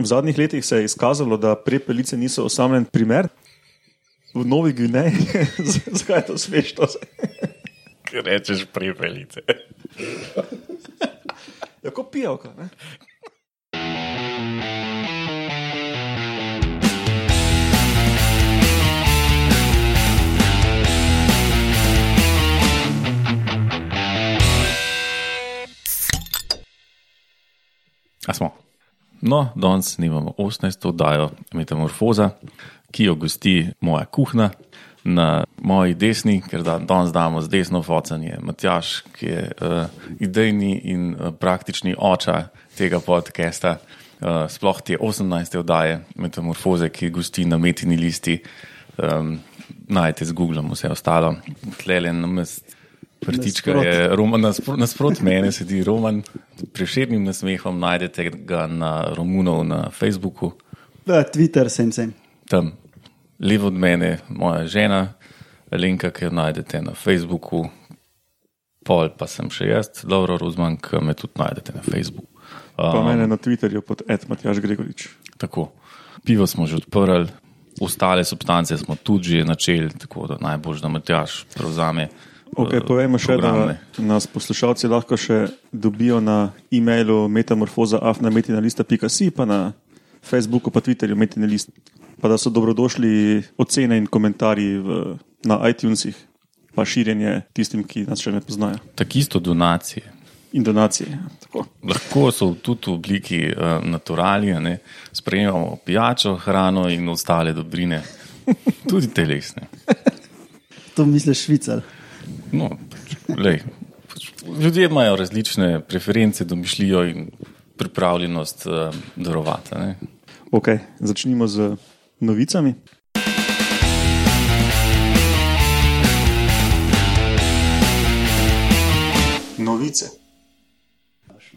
V zadnjih letih se je izkazalo, da prepelice niso osamljen primer. V Novi Gvineji, zakaj to smešno? Kaj rečeš prepelice? Ja, kot pijavka. Ne? A smo. No, danes imamo 18. oddajo Metamorfoza, ki jo gosti moja kuhna. Na moji desni, ker da, danes damo z desno focanje, Matjaš, ki je uh, idejni in uh, praktični oče tega podcasta, uh, sploh te 18. oddaje Metamorfoze, ki gosti na metini listi. Um, Najdete z Googlom vse ostalo. Tlele na mestu. Prtička Nasprot. je Roman, nasprot, nasprot mene sedi Roman, preširnim nasmehom najdete ga na Romunov na Facebooku, V Twitter sem sem. tam levo od mene moja žena, Lenka, ki jo najdete na Facebooku, pol pa sem še jaz, Laura Rozman, ki me tudi najdete na Facebooku. Pa mene na Twitterju pod Ed Matjaš Gregorič. Tako, pivo smo že odprli, ostale substance smo tudi že načeli, tako da najbolj, da Matjaš prevzame. Okay, eh, povejmo še, da programe. nas poslušalci lahko še dobijo na e-mailu metamorfoza.afnametinalista.si, pa na Facebooku, pa Twitterju metinalist. Pa da so dobrodošli ocene in komentarji v, na iTunesih, pa širjenje tistim, ki nas še ne poznajo. Tako isto donacije. In donacije. Tako. Lahko so tudi v obliki uh, naturalija, ne? sprejemamo pijačo, hrano in ostale dobrine, tudi telesne. To misliš švicar. No, lej, ljudje imajo različne preference, domišljijo in pripravljenost uh, darovati. ne. Okay, začnimo z novicami. Novice.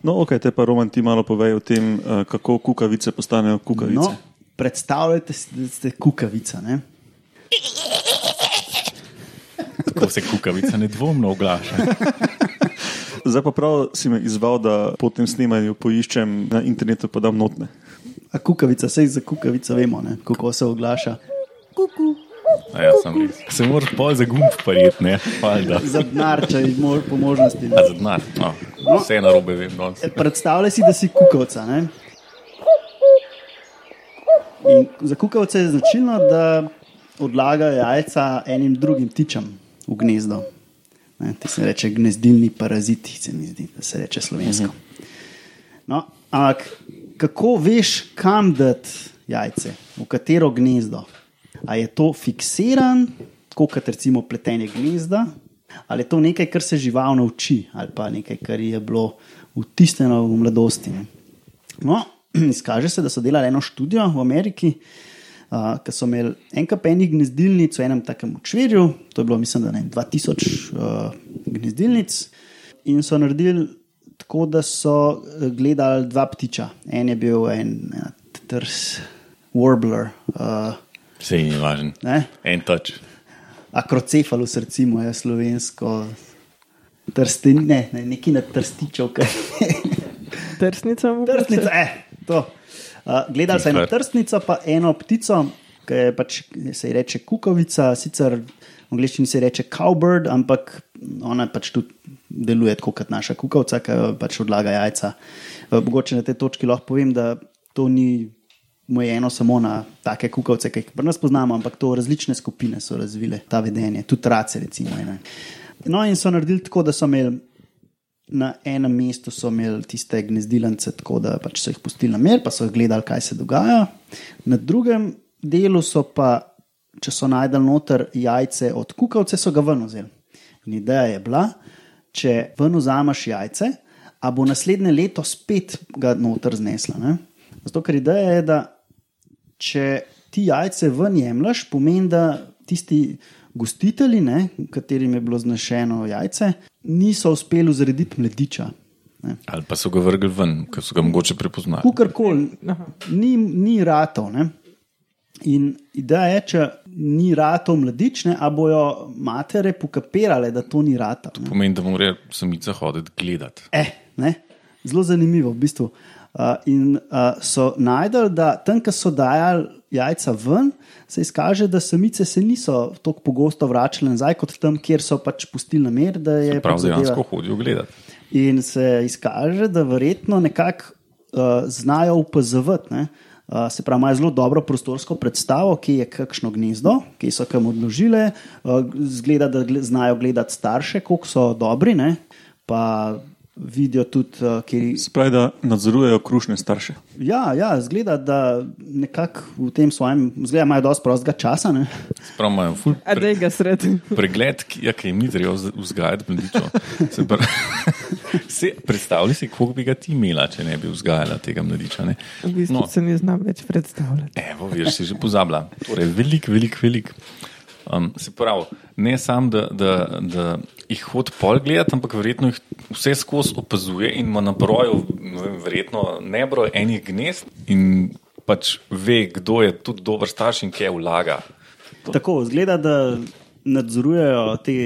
No, ok, te pa Roman ti malo povej o tem, eh, kako kukavice postanejo kukavice. No, predstavljajte si, da ste kukavica. Ne? Tako se kukavica nedvomno oglaša. Zdaj pa prav si me izval, da po tem snemanju poiščem na internetu, pa dam notne. A kukavica, vse za kukavico vemo, ne? kako se oglaša. Kuku. A Ja, sem res. Se moraš pol za gumb parieti, ne? Valjda. Za denar, če jih mo- po možnosti. A za denar. No, vse na robe vem. No. Predstavljaj si, da si kukavca. Ne? In za kukavce je značilno, da odlagajo jajca enim drugim ptičem v gnezdo. Ne, ti se reče gnezdilni paraziti, se mi zdi, da se reče slovensko. No, ampak kako veš, kam dati jajce, v katero gnezdo? A je to fiksiran, tako kot recimo pletenje gnezda, ali je to nekaj, kar se žival nauči, ali pa nekaj, kar je bilo vtisnjeno v mladosti. ne. No, izkaže se, da so delali eno študijo v Ameriki, uh, ki so imeli enkrat enih gnezdilnic v enem takem čverju, to je bilo, mislim, da ne, 2000 uh, gnezdilnic, in so naredili tako, da so eh, gledali dva ptiča. En je bil en ja, trs, warbler, uh, Vse je važno. ne, En toč. akrocefalus, recimo, je slovensko. Trsti, ne, ne, neki na trstičev, kaj Trsnica mu Trstnica, eh, to. Uh, gledali so eno trstnico, pa eno ptico, ki je pač, se ji reče kukavica, sicer v angleščini se reče cowbird, ampak ona pač tudi deluje tako kot naša kukavica, ki pač odlaga jajca. Mogoče na tej točki lahko povem, da to ni mojeno samo na take kukavice, ki jih pri nas poznamo, ampak to različne skupine so razvile ta vedenje, tudi race, recimo. ene. No, in so naredili tako, da so imeli na enem mestu so imeli tiste gnezdilence, tako da pač so jih pustili na mer, pa so gledali, kaj se dogaja. Na drugem delu so pa, če so najdel noter jajce od kukavce, so ga ven vzeli. In ideja je bila, če ven vzameš jajce, a bo naslednje leto spet ga noter znesla. Ne? Zato, ker ideja je, da če ti jajce ven jemliš, pomeni, da tisti gostitelji, ne, katerim je bilo znešeno jajce, niso uspeli zrediti mladiča. Ne. Ali pa so ga vrgli ven, ker so ga mogoče prepoznali. Kukorkoli, ni, ni ratov. Ne. In ideja je, če ni ratov mladične, a bojo matere pokapirale, da to ni ratov. ne. Pomeni, da mora samica hoditi gledati. Eh, ne? Zelo zanimivo, v bistvu. Uh, in uh, so najdel, da tam, kjer so dajali jajca ven, se izkaže, da samice se niso tako pogosto vračale nazaj, kot tam, kjer so pač pustili namer, da je Prav dejansko hodijo gledati. In se izkaže, da verjetno nekako uh, znajo opazovati. ne. Uh, se pravi, imajo zelo dobro prostorsko predstavo, ki je kakšno gnezdo, ki so kam odložile, uh, zgleda, da gle, znajo gledati starše, koliko so dobri, ne? pa vidijo tudi, uh, kjer. Spravi, da nadzorujejo krušne starše. Ja, ja, zgleda, da nekako v tem svojem, zgleda, imajo dosti prostega časa. Ne? Prav imajo ful A da je ga sred. pregled, ki ja, ki jim ni treba vz- vzgajati mladičev. Se pr- predstavljaj si, koliko bi ga ti imela, če ne bi vzgajala tega mladiča. Ne? V bistvu No. no. se ne znam več predstavljati. Evo, veš, si že pozabila. Torej, velik, velik, velik. Um, se pravi, ne samo, da, da, da jih hodi pol gledati, ampak verjetno jih vse skozi opazuje in ima na broju, verjetno ne broj enih gnezd in pač ve, kdo je tudi dober starš in kje vlaga. Tako, zgleda, da nadzorujejo te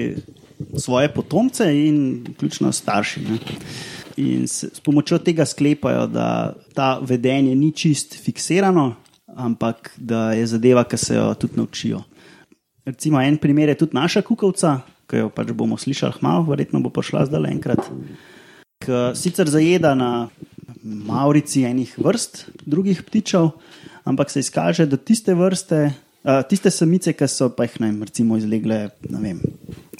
svoje potomce in ključno starši. Ne. In s, s pomočjo tega sklepajo, da ta vedenje ni čist fiksirano, ampak da je zadeva, ki se jo tudi naučijo. Recimo, en primer je tudi naša kukovca, ki jo pač bomo slišali malo, verjetno bo prišla zdaj le enkrat. Sicer zajeda na Maurici enih vrst drugih ptičev, ampak se izkaže, da tiste vrste, uh, tiste samice, ki so pa jih vem, recimo izlegle, ne vem,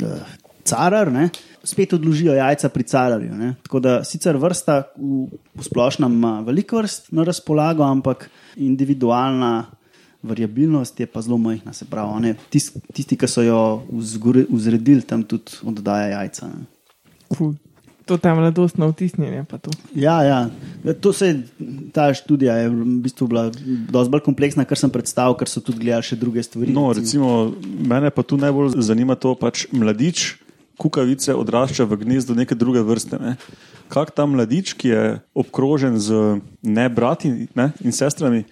uh, carar, ne, spet odložijo jajca pri cararju. Ne. Tako da sicer vrsta v, v splošnem ima veliko vrst na razpolago, ampak individualna. Variabilnost je pa zelo majhna, se pravi, ne, tis, tisti, ki so jo vzredili, tam tudi oddaja jajca. Ful. To tam mladostno vtisnjenje pa to. Ja, ja. To se, ta študija je v bistvu bila dosti bolj kompleksna, kar sem predstavil, ker so tudi gledali še druge stvari. No, recimo, mene pa tu najbolj zanima to, pač mladič kukavice odrašča v gnezdu neke druge vrste. Ne? Kak ta mladič, ki je obkrožen z ne brati ne, in sestrami,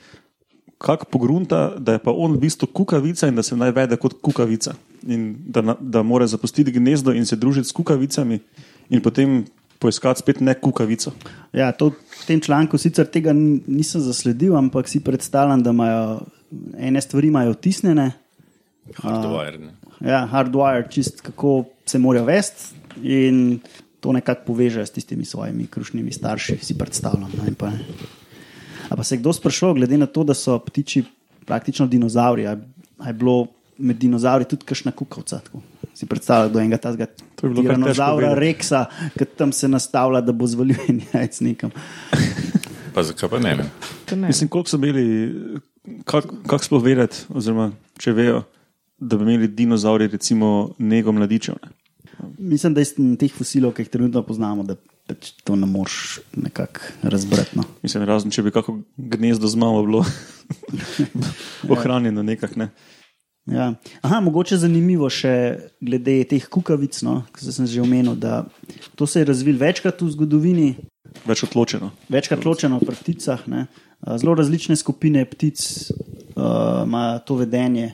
kak pogrunta, da je pa on v bistvu kukavica in da se naj vede kot kukavica. In da, na- da mora zapustiti gnezdo in se družiti s kukavicami in potem poiskati spet ne kukavico. Ja, to v tem članku sicer tega nisem zasledil, ampak si predstavljam, da imajo ene stvari imajo vtisnjene. Hardware. ne. Ja, hardwire, čist kako se morajo vesti in to nekako povežejo s tistimi svojimi krušnimi starši, si predstavljam. Ne, se je kdo sprašoval, glede na to, da so ptiči praktično dinozauri, a, a je bilo med dinozauri tudi kakšna kukavca? Tako. Si predstavljal, kdo je enega tazga To kar težko dinozaura. Reksa, ki tam se nastavlja, da bo zvalil en jajc nekam. Pa zakaj pa ne? ne. Mislim, koliko so imeli, kako kak sploh vedeti, oziroma če vejo, da bi imeli dinozauri, recimo, nego mladičev. Ne? Mislim, da iz teh fosilov, ki jih trenutno poznamo, da pač to ne moreš nekako razbrati. No. Mislim, razen če bi kako gnezdo z mamo bilo ohranjeno nekako. Ne? Ja. Aha, mogoče zanimivo še glede teh kukavic, no, ki sem že omenil, da to se je razvilo večkrat v zgodovini, Več odločeno. večkrat ločeno pri pticah. Ne. Zelo različne skupine ptic uh, imajo to vedenje.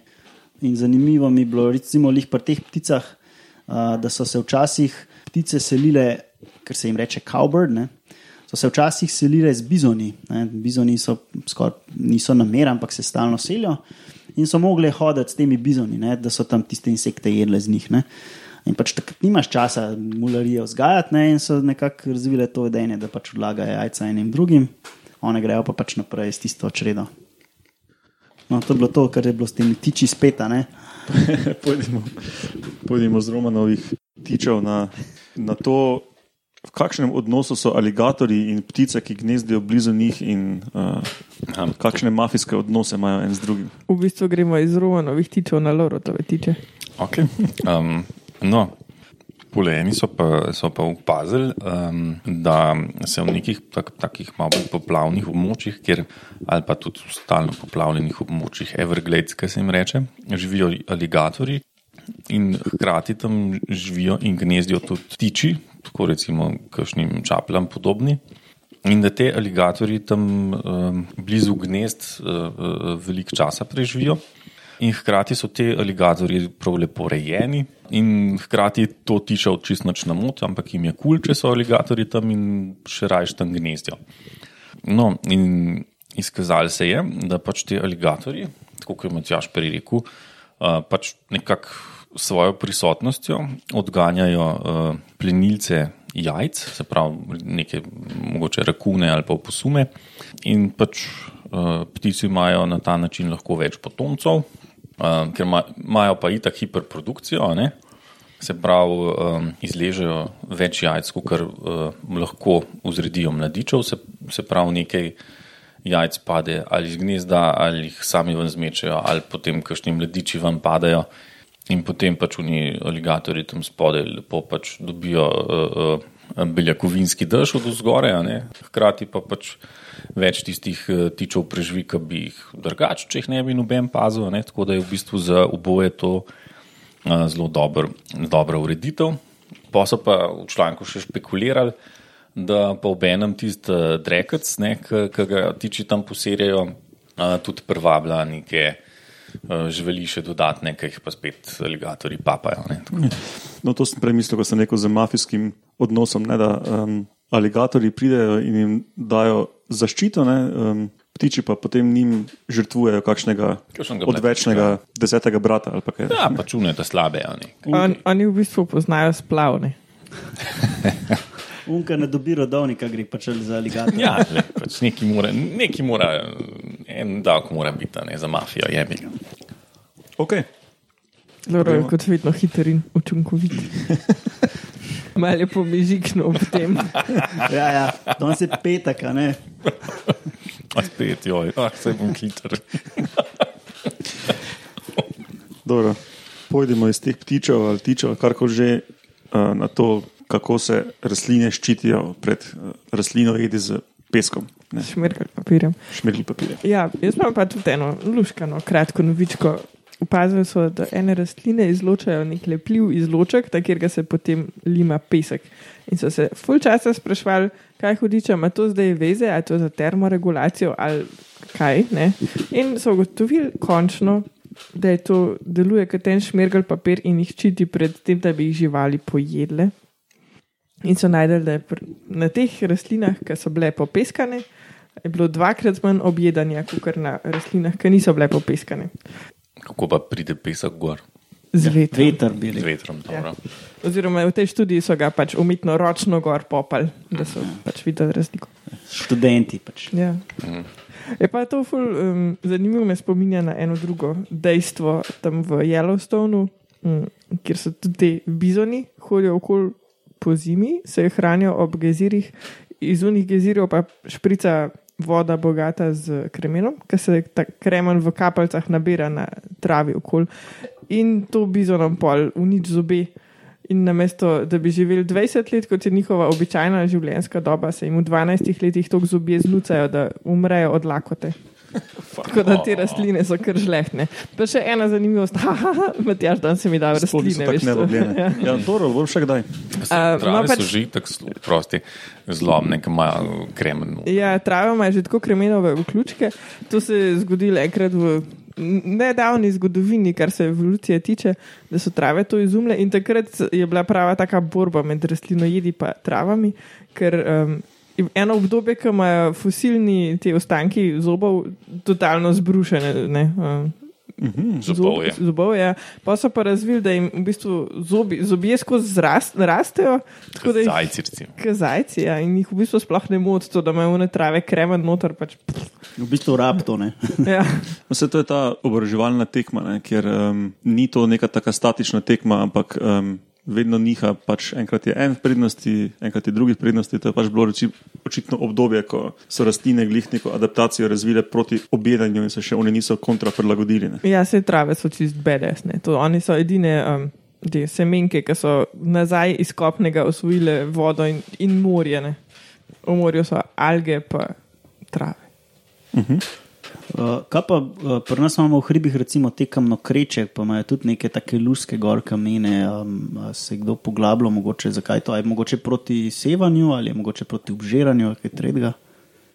In zanimivo mi je bilo, recimo, pri teh pticah, uh, da so se včasih ptice selile, ker se jim reče cowbird. Ne. So se včasih selile z bizoni. Ne. Bizoni so skoraj niso namer, ampak se stalno selijo in so mogli hoditi s temi bizoni, ne, da so tam tiste insekte jedle z njih. Ne. In pač takrat nimaš časa mularije vzgajati, ne, in so nekako razvile to vedenje, da pač odlagajo jajca enim drugim, one grejo pa pač naprej s tisto čredo. No, to je bilo to, kar je bilo s temi tiči spet. pojdimo, pojdimo z Romanovih tičev na, na to, v kakšnem odnosu so aligatorji in ptice, ki gnezdijo blizu njih, in uh, kakšne mafijske odnose imajo en z drugim. V bistvu gremo iz Romanovih tičev na Lorotove tiče. Okay. Um, no, Poleni so pa, so pa opazili, um, da se v nekih tak, takih malo poplavnih območjih, kjer, ali pa tudi v stalno poplavljenih območjih, Everglades, kaj se jim reče, živijo aligatori in hkrati tam živijo in gnezdijo tudi ptiči, tako recimo kakšnim čapljam podobni. In da te aligatori tam um, blizu gnezd uh, veliko časa preživijo. In hkrati so ti aligatorji prav lepo rejeni, in hkrati to tiša od čist noč na mot, ampak jim je kul, cool, če so aligatorji tam in še rajš tam gnezdijo. No, in izkazalo se je, da pač ti aligatorji, tako kot je Matjaš prej rekel, uh, pač nekako svojo prisotnostjo odganjajo uh, plenilce jajc, se pravi neke mogoče rakune ali pa posume. In pač uh, ptici imajo na ta način lahko več potomcev, uh, ker ima- imajo pa itak hiperprodukcijo. Ne? Se pravi, um, izležejo več jajc, kot uh, lahko vzredijo mladičev, se, se pravi, nekaj jajc pade ali iz gnezda, ali jih sami ven zmečejo, ali potem kakšni mladiči ven padajo. In potem pač oni aligatorji tam spodaj lepo pač dobijo uh, uh, beljakovinski dež od zgoraj, hkrati pa pač več tistih uh, tičev preživi, ki bi jih drugače, če jih ne bi noben pazil. Ne? Tako da je v bistvu za oboje to uh, zelo dober, dobra ureditev. Pa so pa v članku še špekulirali, da pa ob enem tisti drekec, ki ga tiči tam poserjajo, uh, tudi privablja neke uh, živali še dodatne, ki jih pa spet aligatorji papajo. Ne, tako. No, to sem prej mislil, ko sem rekel z mafijskim odnosom, ne, da um, aligatorji pridejo in jim dajo zaščito, ne, um, ptiči pa potem njim žrtvujejo kakšnega odvečnega desetega brata ali pa kaj. Ja, pa čune, da slabe. ne. On, oni v bistvu poznajo splavne. Unka ne dobi rodovnika, gre pač za aligator. Ja, le, pač neki mora, neki mora, en davek mora biti, ne za mafijo, je bil. Okay. Zelo je kot vedno hiter in učinkovit. Malo je pomižikno ob tem. Ja, ja. danes je petek, ne. A spet, joj, ah, se bom hiter. Dobro, pojdimo iz teh ptičev ali tičev, kar koli že uh, na to, kako se rastline ščitijo pred uh, rastlino jedi z peskom, ne, Šmerkal papirjem. šmirgli papirje. Ja, jaz imam pa tudi eno luškano, kratko novičko. Opazili so, da ene rastline izločajo nek lepljiv izloček, ta, kjer ga se potem lima pesek. In so se ful časa sprašvali, kaj hudiče, ima to zdaj veze, ali je to za termoregulacijo ali kaj. Ne? In so ugotovili končno, da je to deluje kot en šmergel papir in jih ščiti pred tem, da bi jih živali pojedle. In so najdeli, da je na teh rastlinah, ki so bile popeskane, je bilo dvakrat manj objedanja, kot na rastlinah, ki niso bile popeskane. Kako pa pride pesek gor Z vetrom. Veter bi z vetrom? dobro. Oziroma, v tej študiji so ga pač umetno ročno gor popali, da so pač videli razliko. Študenti pač. Ja. Je pa to ful, um, zanimivo, me spominja na eno drugo dejstvo tam v Yellowstonu, um, kjer so tudi bizoni, hodijo okoli po zimi, se hranijo ob gezirjih, iz unih gezirjev pa šprica voda bogata z kremenom, ker se ta kremen v kapljicah nabira na travi okoli in to bizonom pol unič zobe. In namesto, da bi živeli 20 let, kot je njihova običajna življenjska doba, se jim v 12 letih tako zobje znucajo, da umrejo od lakote. Tako da te rastline so kar žlehtne. Pa še ena zanimivost, Matjaš, dan se mi da rastline. veš. Ja. Ja, dobro, bom še kdaj. A, Trave ima so že tako prosti, zlomne, ki imajo kremen. Ja, trava ima že tako kremenove vključke. To se je zgodilo enkrat v nedavni zgodovini, kar se evolucije tiče, da so trave to izumile. In takrat je bila prava taka borba med rastlinojedi in travami, ker um, eno obdobje, ko imajo fosilni ti ostanki zobov totalno zbrušene. Ne, um, Zobov je. Zobov, ja. Pa so pa razvili, da jim v bistvu zobi, zobje skozi zrast, rastejo, tako da jih Zajci, recimo. kazajci ja, in jih v bistvu sploh ne moti to, da imajo one trave kremen noter. Pač, V bistvu rab to, ne. ja. Vse to je ta oboroževalna tekma, ne, kjer um, ni to neka taka statična tekma, ampak um, vedno niha. Pač enkrat je en v prednosti, enkrat je drugi v prednosti. To je pač bilo reči, očitno obdobje, ko so rastline glih neko adaptacijo razvile proti objedanju in se še oni niso kontra prilagodili. Ne. ja, se trave so čist bedesne. To, oni so edine um, te semenke, ki so nazaj iz kopnega osvojile vodo in, in morje. Ne. V morju so alge pa trave. Uh, kaj pa uh, pri nas imamo v hribih, recimo te kamnokreče, pa imajo tudi neke take luske gor kamene. Um, se je kdo poglabljal, mogoče zakaj to? Ali je mogoče proti sevanju ali je mogoče proti obžiranju ali kaj tretjega?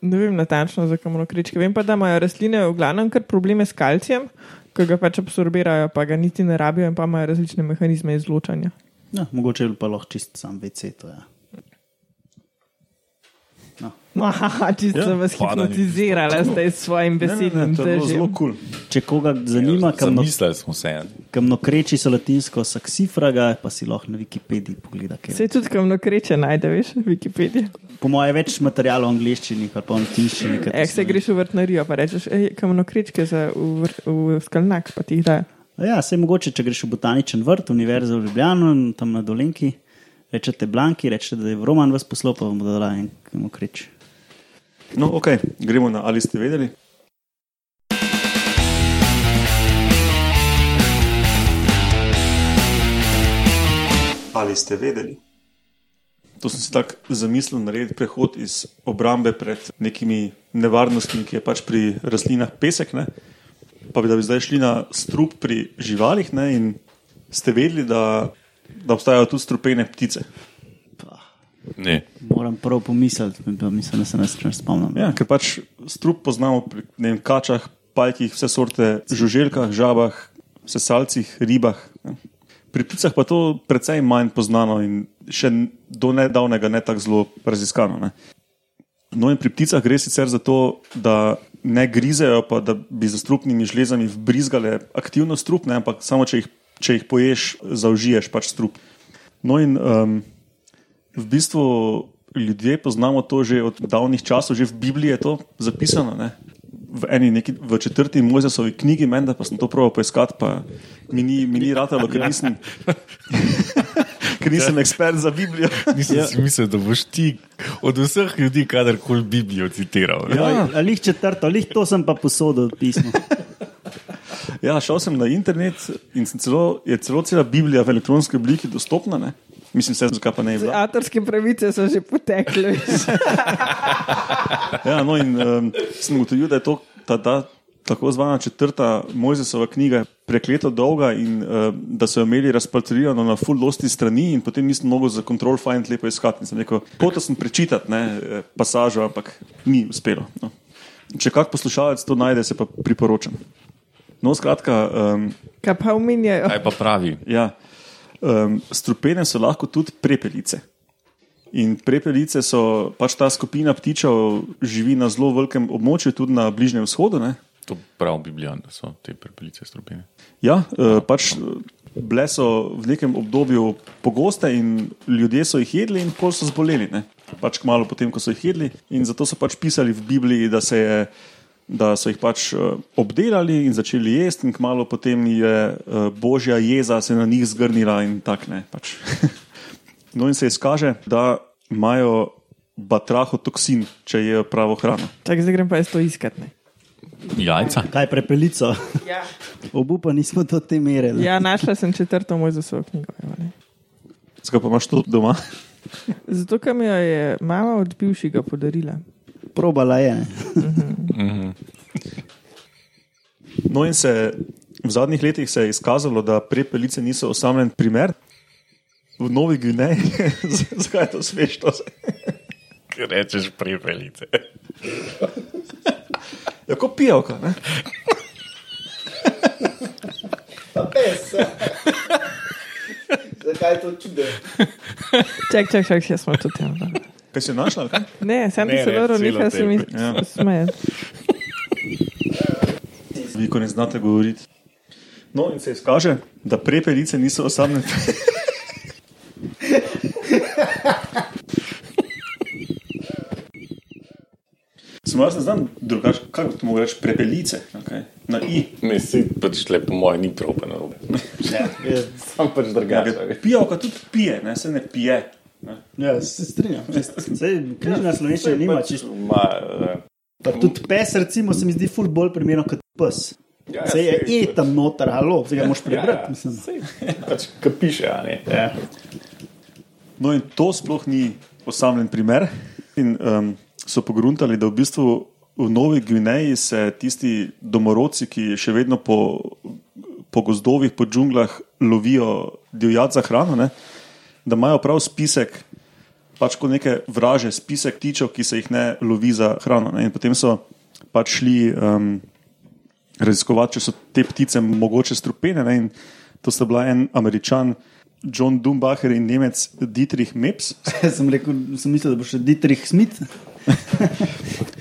Ne vem natančno za kamnokričke. Vem pa, da imajo rastline v glavnem kar probleme s kalcijem, ki ga pač absorbirajo, pa ga niti ne rabijo, in pa imajo različne mehanizme izločanja. Ja, mogoče pa lahko čist sam VC to. Ja. No. Aha, čisto Ja, ja, vas hipnotizirala zdaj s svojim besednim je težjem. Cool. Če koga zanima, kamno, Zamislili smo se. kamno kreči so latinsko saksifraga, pa si lahko na Wikipediji pogleda. kaj je. Se tudi kamno kreče najde, veš, Wikipedija. Po mojem je več materijalov v angliščini, ali pa v latinščini. so se greš v vrtnarijo, pa rečeš, ej, kamno krečke za v, vr- v skalnak, pa ti jih dajo. Ja, se mogoče, če greš v botaničen vrt, univerzo v Ljubljano, in tam na Dolenki, rečete Blanki, rečete, da je Roman vas poslal, pa vam bo dala en kamno kreči. No, ok, gremo na ali ste vedeli. Ali ste vedeli? To sem si tako zamislil, narediti prehod iz obrambe pred nekimi nevarnostmi, ki je pač pri rastlinah pesek, ne? pa bi, da bi zdaj šli na strup pri živalih. Ne? In ste vedeli, da, da obstajajo tudi strupene ptice. Ne. Moram prav pomisliti, pa mislim, da se nas ne spomnim. Ja, ker pač strup poznamo pri ne vem, kačah, pajkih, vse sorte, žuželkah, žabah, sesalcih, ribah. Ne. Pri pticah pa to precej manj poznano in še do nedavnega ne tako zelo raziskano. Ne. No, in pri pticah gre sicer za to, da ne grizejo, pa da bi z strupnimi žlezami vbrizgale aktivno strup, ne, ampak samo če jih, če jih poješ, zaužiješ pač strup. No, in um, v bistvu ljudje poznamo to že od davnih časov, že v Bibliji je to zapisano. Ne? V eni neki, v četrti Mojzesovi knjigi, menda pa sem to proval poiskati, pa mi ni, mi ni ratalo, ker nisem, ker nisem ekspert za Biblijo. Nisem ja. si mislil, da boš ti od vseh ljudi kadarkoli Biblijo citiral. Ja. Ja. Ali jih četrto, ali to sem pa posodil pismo. Ja, šel sem na internet in sem celo, je celo cela Biblija v elektronski obliki dostopna. Ne? Mislim, se, zakaj pa ne je bila. Avtorske pravice so že potekle. Ja, no, in um, sem ugotovil, da je to ta, ta tako zvana četrta Mojzesova knjiga prekleto dolga in uh, da so jo imeli razpatrirano na full dosti strani in potem nisem mogel za control find lepo iskati. In sem rekel, hotel sem prečitati ne, eh, pasažo, ampak ni uspelo. No. Če kak poslušalec to najde, se pa priporočam. No, skratka, um, Kaj pa omenjajo? Kaj pa pravi? Ja, um, strupene so lahko tudi prepelice. In prepelice so pač ta skupina ptičev, živi na zelo velikem območju, tudi na Bližnjem vzhodu. Ne? To pravi Biblija, da so te prepelice strupene. Ja, uh, pač bile so v nekem obdobju pogoste in ljudje so jih jedli, in pol so zboleli. Ne? Pač kmalo potem, ko so jih jedli. In zato so pač pisali v Bibliji, da, se je, da so jih pač uh, obdelali in začeli jesti, in kmalo potem je uh, božja jeza se na njih zgrnila in tako ne. Pač. no, in se izkaže, da imajo batrahotoksin, če jejo pravo hrano. Čak, zdaj grem pa jaz to iskat. Ne? Jajca. Kaj prepelico? Ja. Obupa nismo do te mere. ne. ja, našla sem četrto moj za svojo knjigo. Zakaj pa imaš to doma? Zato, ker mi jo je mama od bivšega podarila. Probala je. Ne? No, in se v zadnjih letih se je izkazalo, da prepelice niso osamljen primer. V Novi Gvineji, zakaj je to smešno? Rečeš prepelice. Ja, kot pijavka. Ne? Zakaj je to čudo? Čak, čak, čak, jaz smo to tem. Kaj si našla? kaj? Ne, sem Ne, ti se celo nekaj se mi smeje. Vi, ko ne znate govoriti. No, in se izkaže, da prepelice niso osamljene. Samo jaz ne znam drugače, kako to reči, prepelice. Okay. Na i. Ne, si pač le po mojem ni prav, pa narobe. Sam pač drugače. Pijavka tudi pije, ne se ne pije. Ne. Ja, se strinjam. Sej, knjižna slovenščina nima čisto. Ma, eh, Pa tudi pes, recimo, se mi zdi ful bolj primerno kot pes. Ja, Se je sej. e tam noter, halo, zdaj ga moš ja, prebrati. mislim. sej, pač, ki piše, a ne. Ja. No, in to sploh ni osamljen primer. In, um, so pogruntali, da v bistvu v Novi Gvineji se tisti domorodci, ki še vedno po, po gozdovih, po džunglah lovijo divjad za hrano, ne, da imajo prav spisek, pač kot neke vraže, spisek tičev, ki se jih ne lovi za hrano. Ne. In potem so pač šli um, raziskovati, če so te ptice mogoče strupene. Ne, in to sta bila en američan. John Dumbacher in Nemec Dietrich Meps. sem rekel, sem mislil, da bo še Dietrich Smith.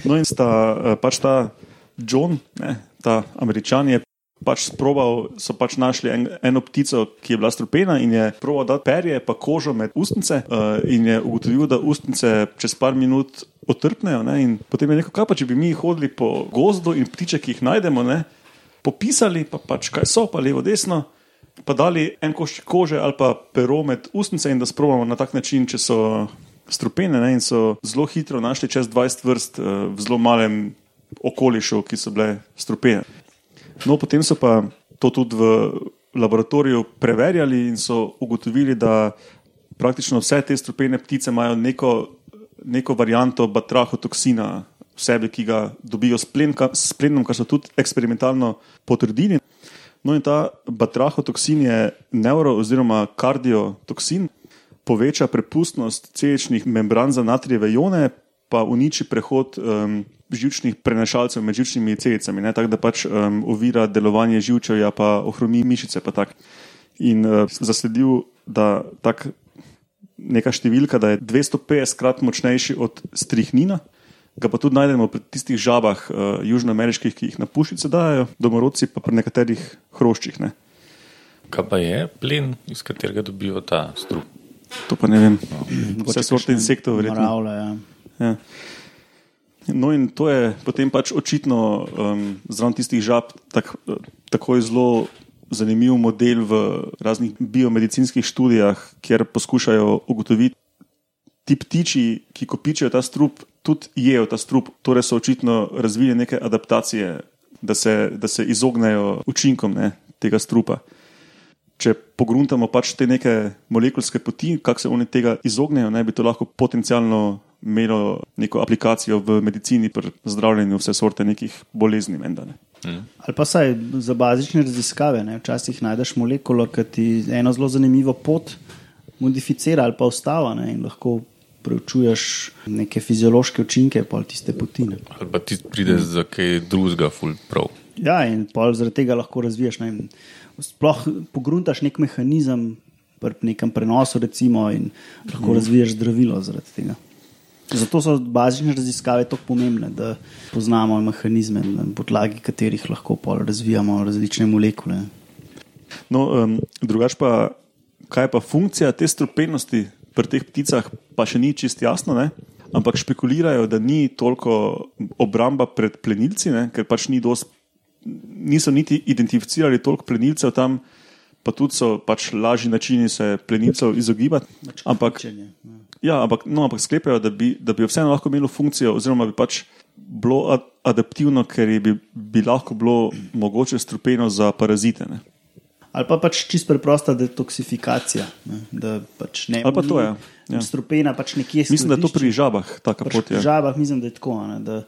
No, in sta eh, pač ta John, ne, ta američan je pač sprobal, so pač našli en, eno ptico, ki je bila strupena in je probal dati perje, pa kožo med ustnice uh, in je ugotovil, da ustnice čez par minut otrpnejo. Ne, in potem je rekel, kaj pa če bi mi hodili po gozdu in ptiče, ki jih najdemo, ne, popisali, pa pač kaj so, pa levo, desno. Pa dali en košček kože ali pa pero med ustnice, in da sprobamo na tak način, če so strupene. Ne, in so zelo hitro našli čez 20 vrst uh, v zelo malem okolišu, ki so bile strupene. No, potem so pa to tudi v laboratoriju preverjali in so ugotovili, da praktično vse te strupene ptice imajo neko, neko varianto batrahotoksina v sebi, ki ga dobijo s, plenka, s plenom, kar so tudi eksperimentalno potrdili. No, in ta batrahotoksin je neuro- oziroma kardiotoksin, poveča prepustnost celičnih membran za natrijeve ione, pa uniči prehod um, žilčnih prenašalcev med žilčnimi celicami, ne, tako da pač um, ovira delovanje žilčevja, pa ohromi mišice. Pa tak. In uh, zasledil, da tak neka številka, da je 250 krat močnejši od strihnina. Ga pa tudi najdemo pri tistih žabah, uh, južnoameriških, ki jih na pušice dajo, domorodci pa pri nekaterih hroščih. Ne. Kaj pa je plen, iz katerega dobijo ta strup? To pa ne vem. Mogoče Vse sorte insektov, verjetno. Moravlja, ja. Ja. No, in to je potem pač očitno um, zraven tistih žab tak, tako zelo zanimiv model v raznih biomedicinskih študijah, kjer poskušajo ugotoviti, ti ptiči, ki kopičijo ta strup, tudi jejo ta strup, torej so očitno razvili neke adaptacije, da se, da se izognejo učinkom ne, tega strupa. Če pogruntamo pač te neke molekulske poti, kako se oni tega izognejo, ne bi to lahko potencialno imelo neko aplikacijo v medicini pri zdravljenju vse sorte nekih bolezni. Menda, ne. Ali pa saj za bazične raziskave. Ne? Včasih najdeš molekulo, ki ti eno zelo zanimivo pot modificira ali pa ostava ne? in lahko preučuješ neke fiziološke učinke pol tiste poti. Ne? Ali pa ti pride za kaj drugega, ful prav. Ja, in pol zaradi tega lahko razviješ. Ne? Sploh pogruntaš nek mehanizem pri nekem prenosu, recimo, in lahko mm. razviješ zdravilo zaradi tega. Zato so bazične raziskave tako pomembne, da poznamo mehanizme, na podlagi katerih lahko razvijamo različne molekule. No, um, drugač pa, kaj pa funkcija te strupenosti pri teh pticah, pa še ni čist jasno. Ne? Ampak špekulirajo, da ni toliko obramba pred plenilci, ne? ker pač ni dost, niso niti identificirali toliko plenilcev tam, pa tudi so pač lažji načini se plenilcev izogibati. Ampak, Učenje, ja. ampak, no, ampak sklepajo, da bi, da bi vseeno lahko imelo funkcijo, oziroma bi pač bilo ad, adaptivno, ker je bi, bi lahko bilo mogoče strupeno za parazite. Ne? Ali pa pač čisto preprosta detoksifikacija. Ne? Da pač ne Ali pa to, ja. Ja. Strupena pač nekje Mislim, da je to pri žabah taka pot. Pri Ja. žabah mislim, da je tako. Ne, da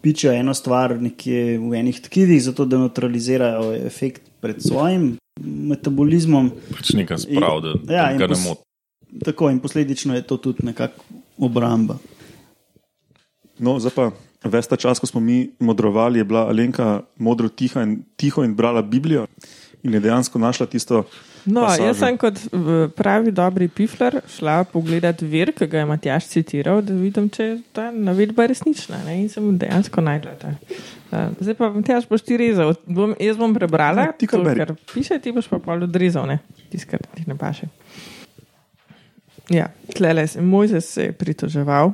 pičijo eno stvar nekje v enih tkivih, zato da neutralizirajo efekt pred svojim metabolizmom. Pač nekaj sprav, da, da ja, in ga ne moti. Tako in posledično je to tudi nekako obramba. No, zdaj pa, ves ta čas, ko smo mi modrovali, je bila Alenka modro tiha in, tiho in brala Biblijo in je dejansko našla tisto. No, pasažo. jaz sem kot pravi dobri pifler šla pogledat vir, ki ga je Matjaš citiral, da vidim, če je ta navedba resnična. Ne? In sem dejansko najdla. ta. Zdaj pa, Matjaš, boš ti rezal. Bom, jaz bom prebrala, ti kar to, kar piše, ti boš pa pol odrezal, ne? tisto, kar ti ne paše. Ja, tlele se Mojzes je pritoževal.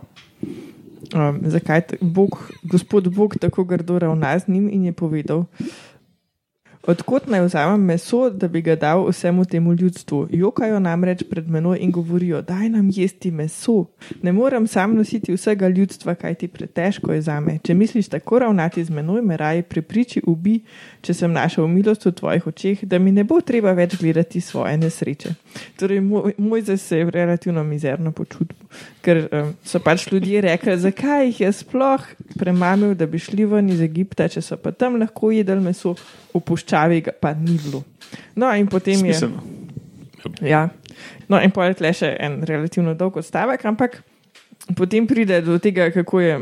Um, zakaj t- Bog, gospod Bog tako grdo ravna z njim in je povedal, Odkot naj vzamem meso, da bi ga dal vsemu temu ljudstvu? Jokajo namreč pred menoj in govorijo: Daj nam jesti meso. Ne morem sam nositi vsega ljudstva, kaj ti pretežko je zame. Če misliš tako ravnati z menoj, me raje prepriči, ubi, če sem našel milost v tvojih očeh, da mi ne bo treba več gledati svoje nesreče. Torej, moj, moj se je relativno mizerno počutil, ker um, so pač ljudje rekli, zakaj jih je sploh premamil, da bi šli ven iz Egipta, če so pa tam lahko jedli meso, v puščavi ga pa ni bilo. No, in potem je. Smiselno. Ja. No, in pojet le še en relativno dolg odstavek, ampak potem pride do tega, kako je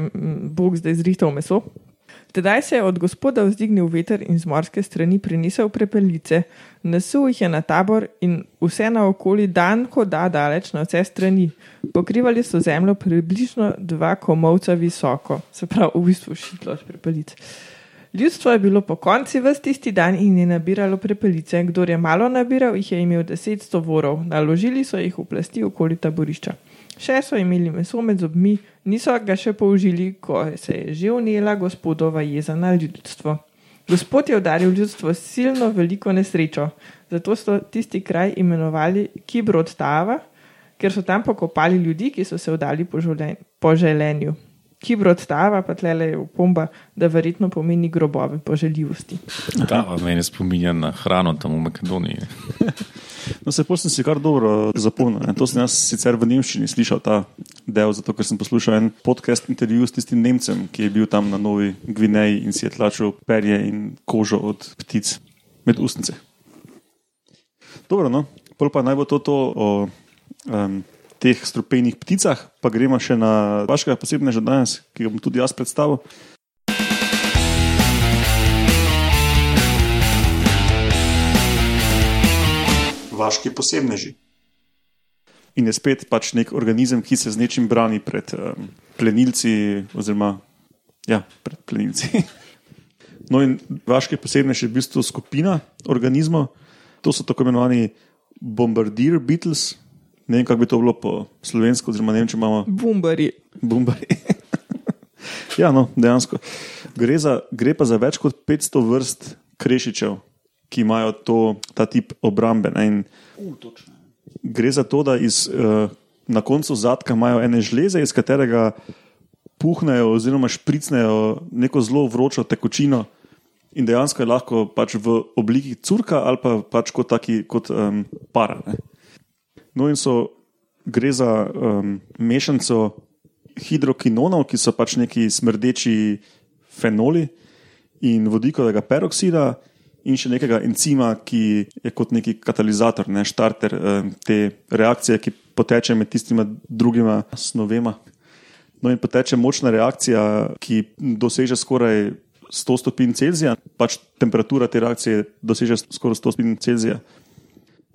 Bog zdaj zrihtal meso. Tedaj se je od gospoda vzdignil veter in z morske strani prinesel prepelice, nasul jih je na tabor in vse naokoli dan, ko da daleč na vse strani. Pokrivali so zemljo približno dva komovca visoko, se pravi, v bistvu šitlo prepelic. Ljudstvo je bilo po konci v tisti dan in je nabiralo prepelice. Kdor je malo nabiral, jih je imel deset tovorov, naložili so jih v plasti okoli taborišča. Še so imeli meso med zobmi, niso ga še použili, ko se je že unela gospodova jeza na ljudstvo. Gospod je udaril ljudstvo s silno veliko nesrečo, zato so tisti kraj imenovali Kibrod Tava, ker so tam pokopali ljudi, ki so se vdali po, po želenju. Kibrod Tava pa tle je upomba, da verjetno pomeni grobove poželjivosti. Ta pa meni spominja na hrano tam v Makedoniji. No, se pa sem si kar dobro zapomnil. To sem jaz sicer v Nemščini slišal ta del, zato ker sem poslušal en podcast intervju s tistim Nemcem, ki je bil tam na Novi Gvineji in si je tlačil perje in kožo od ptic med ustnice. Dobro, no, pol pa naj bo to, to o um, teh strupenih pticah, pa gremo še na vašega posebneža danes, ki ga bom tudi jaz predstavil. Vaški posebneži. In je spet pač nek organizem, ki se z nečim brani pred um, plenilci, oziroma ja, pred plenilci. No, in vaški posebnež je v bistvu skupina organizmov, to so tako imenovani bombardier beetles. Ne vem, kako bi to bilo po slovensko, oziroma ne vem, če imamo Bumbari. Bumbari. ja, no, dejansko. Gre, za, gre pa za več kot 500 vrst krešičev, ki imajo to, ta tip obrambe. In gre za to, da iz, uh, na koncu zadka imajo ene žleze, iz katerega puhnejo oziroma špricnejo neko zelo vročo tekočino. In dejansko je lahko pač v obliki curka ali pa pač kot, taki, kot um, para. Ne. No, in so, gre za um, mešanico hidrokinonov, ki so pač neki smrdeči fenoli in vodikovega peroksida, in še nekega encima, ki je kot neki katalizator, ne štarter um, te reakcije, ki poteče med tistima drugima snovema. No, in poteče močna reakcija, ki doseže skoraj 100 stopinj Celzija, pač temperatura te reakcije doseže skoraj 100 stopinj Celzija.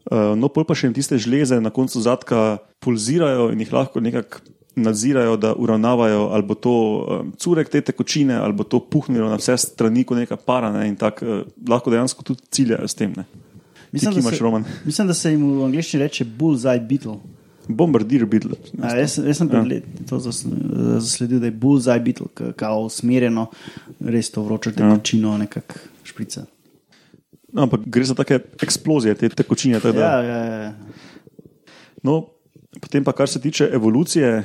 Uh, no, pol pa še jim tiste žleze na koncu zadka pulzirajo in jih lahko nekako nadzirajo, da uravnavajo ali bo to um, curek te tekočine, ali bo to puhnilo na vse strani, kot neka para. Ne, in tako uh, lahko dejansko tudi ciljajo s tem. Ne. Mislim, Ti da se, Roman? mislim, da se jim v angleščini reče bullseye beetle. Bombardier beetle. A, jaz, jaz sem pred leti to zas- zasledil, da je bullseye beetle, kao usmerjeno, res to vročo tekočino nekako šprica. No, ampak gre za take eksplozije, te tekočine. tako da- Ja, ja, ja. No, potem pa, kar se tiče evolucije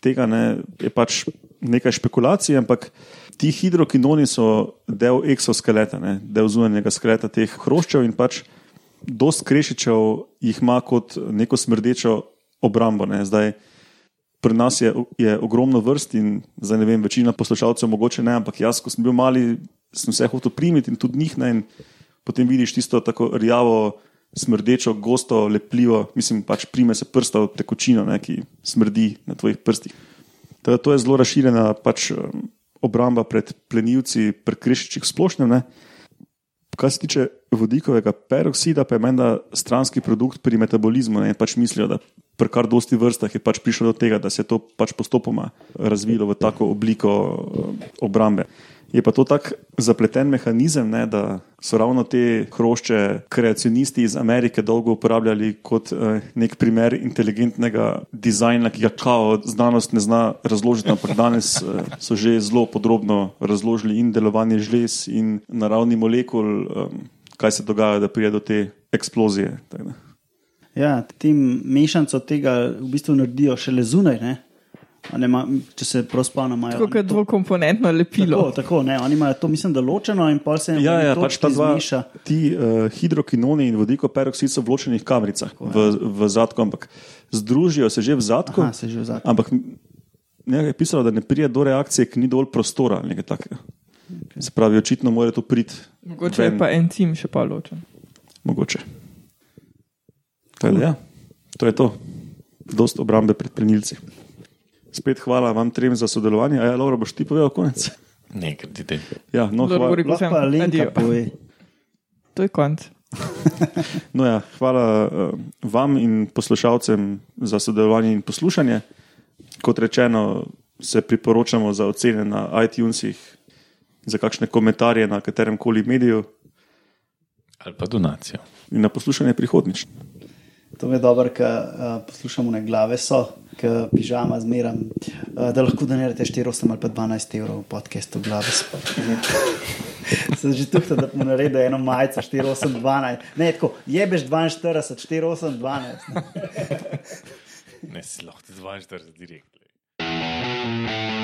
tega, ne, je pač nekaj špekulacij, ampak ti hidrokinoni so del eksoskeleta, ne, del zunanjega skeleta teh hroščev in pač dost krešičev jih ima kot neko smrdečo obrambo. Ne. Zdaj, pri nas je, je ogromno vrst in zdaj ne vem, večina poslušalcev mogoče ne, ampak jaz, ko sem bil mali, sem vse hotel primiti in tudi njih ne. In potem vidiš tisto tako rjavo, smrdečo, gosto, lepljivo, mislim pač prime se prsta v tekočino, ne, ki smrdi na tvojih prstih. Teda to je zelo razširjena pač, obramba pred plenilci, pred krešičih splošnem. Ne. Kar se tiče vodikovega peroksida, pa je menda stranski produkt pri metabolizmu. Ne, pač mislijo, da pri kar dosti vrstah je pač prišlo do tega, da se je to pač postopoma razvilo v tako obliko obrambe. Je pa to tak zapleten mehanizem, ne, da so ravno te hrošče kreacionisti iz Amerike dolgo uporabljali kot eh, nek primer inteligentnega dizajna, ki ga kao znanost ne zna razložiti, ampak danes eh, so že zelo podrobno razložili in delovanje žlez in naravni molekul, eh, kaj se dogaja, da pride do te eksplozije. tako da. Ja, tem mešanco tega v bistvu naredijo šele zunaj. Ne? Ne, ma, če se prav spomnim, imajo Tako kot dvokomponentno lepilo. Tako, tako, ne, oni imajo to, mislim, da ločeno in pol se jim Ja, ja pač ta dva, zmeša. ti uh, hidrokinoni in vodikov peroksid so v ločenih kamericah v, v zadku, ampak združijo se že v zadku. Aha, se že v zadku. Ampak nekaj je pisalo, da ne pride do reakcije, ker ni dovolj prostora ali nekaj takega. Se pravi, očitno mora to priti. Mogoče je ven. pa encim še pa ločen. Mogoče. Tako da, ja, to je to. Dost obrambe pred plenilci. Spet hvala vam trem za sodelovanje. A ja, Laura, boš ti povedal konec? Ne, kredite. Ja, no, Kdor bo hvala, Lahko pa Alenka pove. To je konc. no ja, hvala uh, vam in poslušalcem za sodelovanje in poslušanje. Kot rečeno, se priporočamo za ocene na iTunesih, za kakšne komentarje na katerem koli mediju Ali pa donacijo. in na poslušanje prihodnič. To je dobro, ker uh, poslušamo na glave, so, ker pižama zmeram, uh, da lahko da naredite 4, 8 ali pa 12 evrov v podkastu glave. So. Sem že tukaj, da bomo naredili eno majico 4, 8, 12. Ne, tako jebeš 42, 4, 8, 12. Ne si lahko 42 direkt. Thank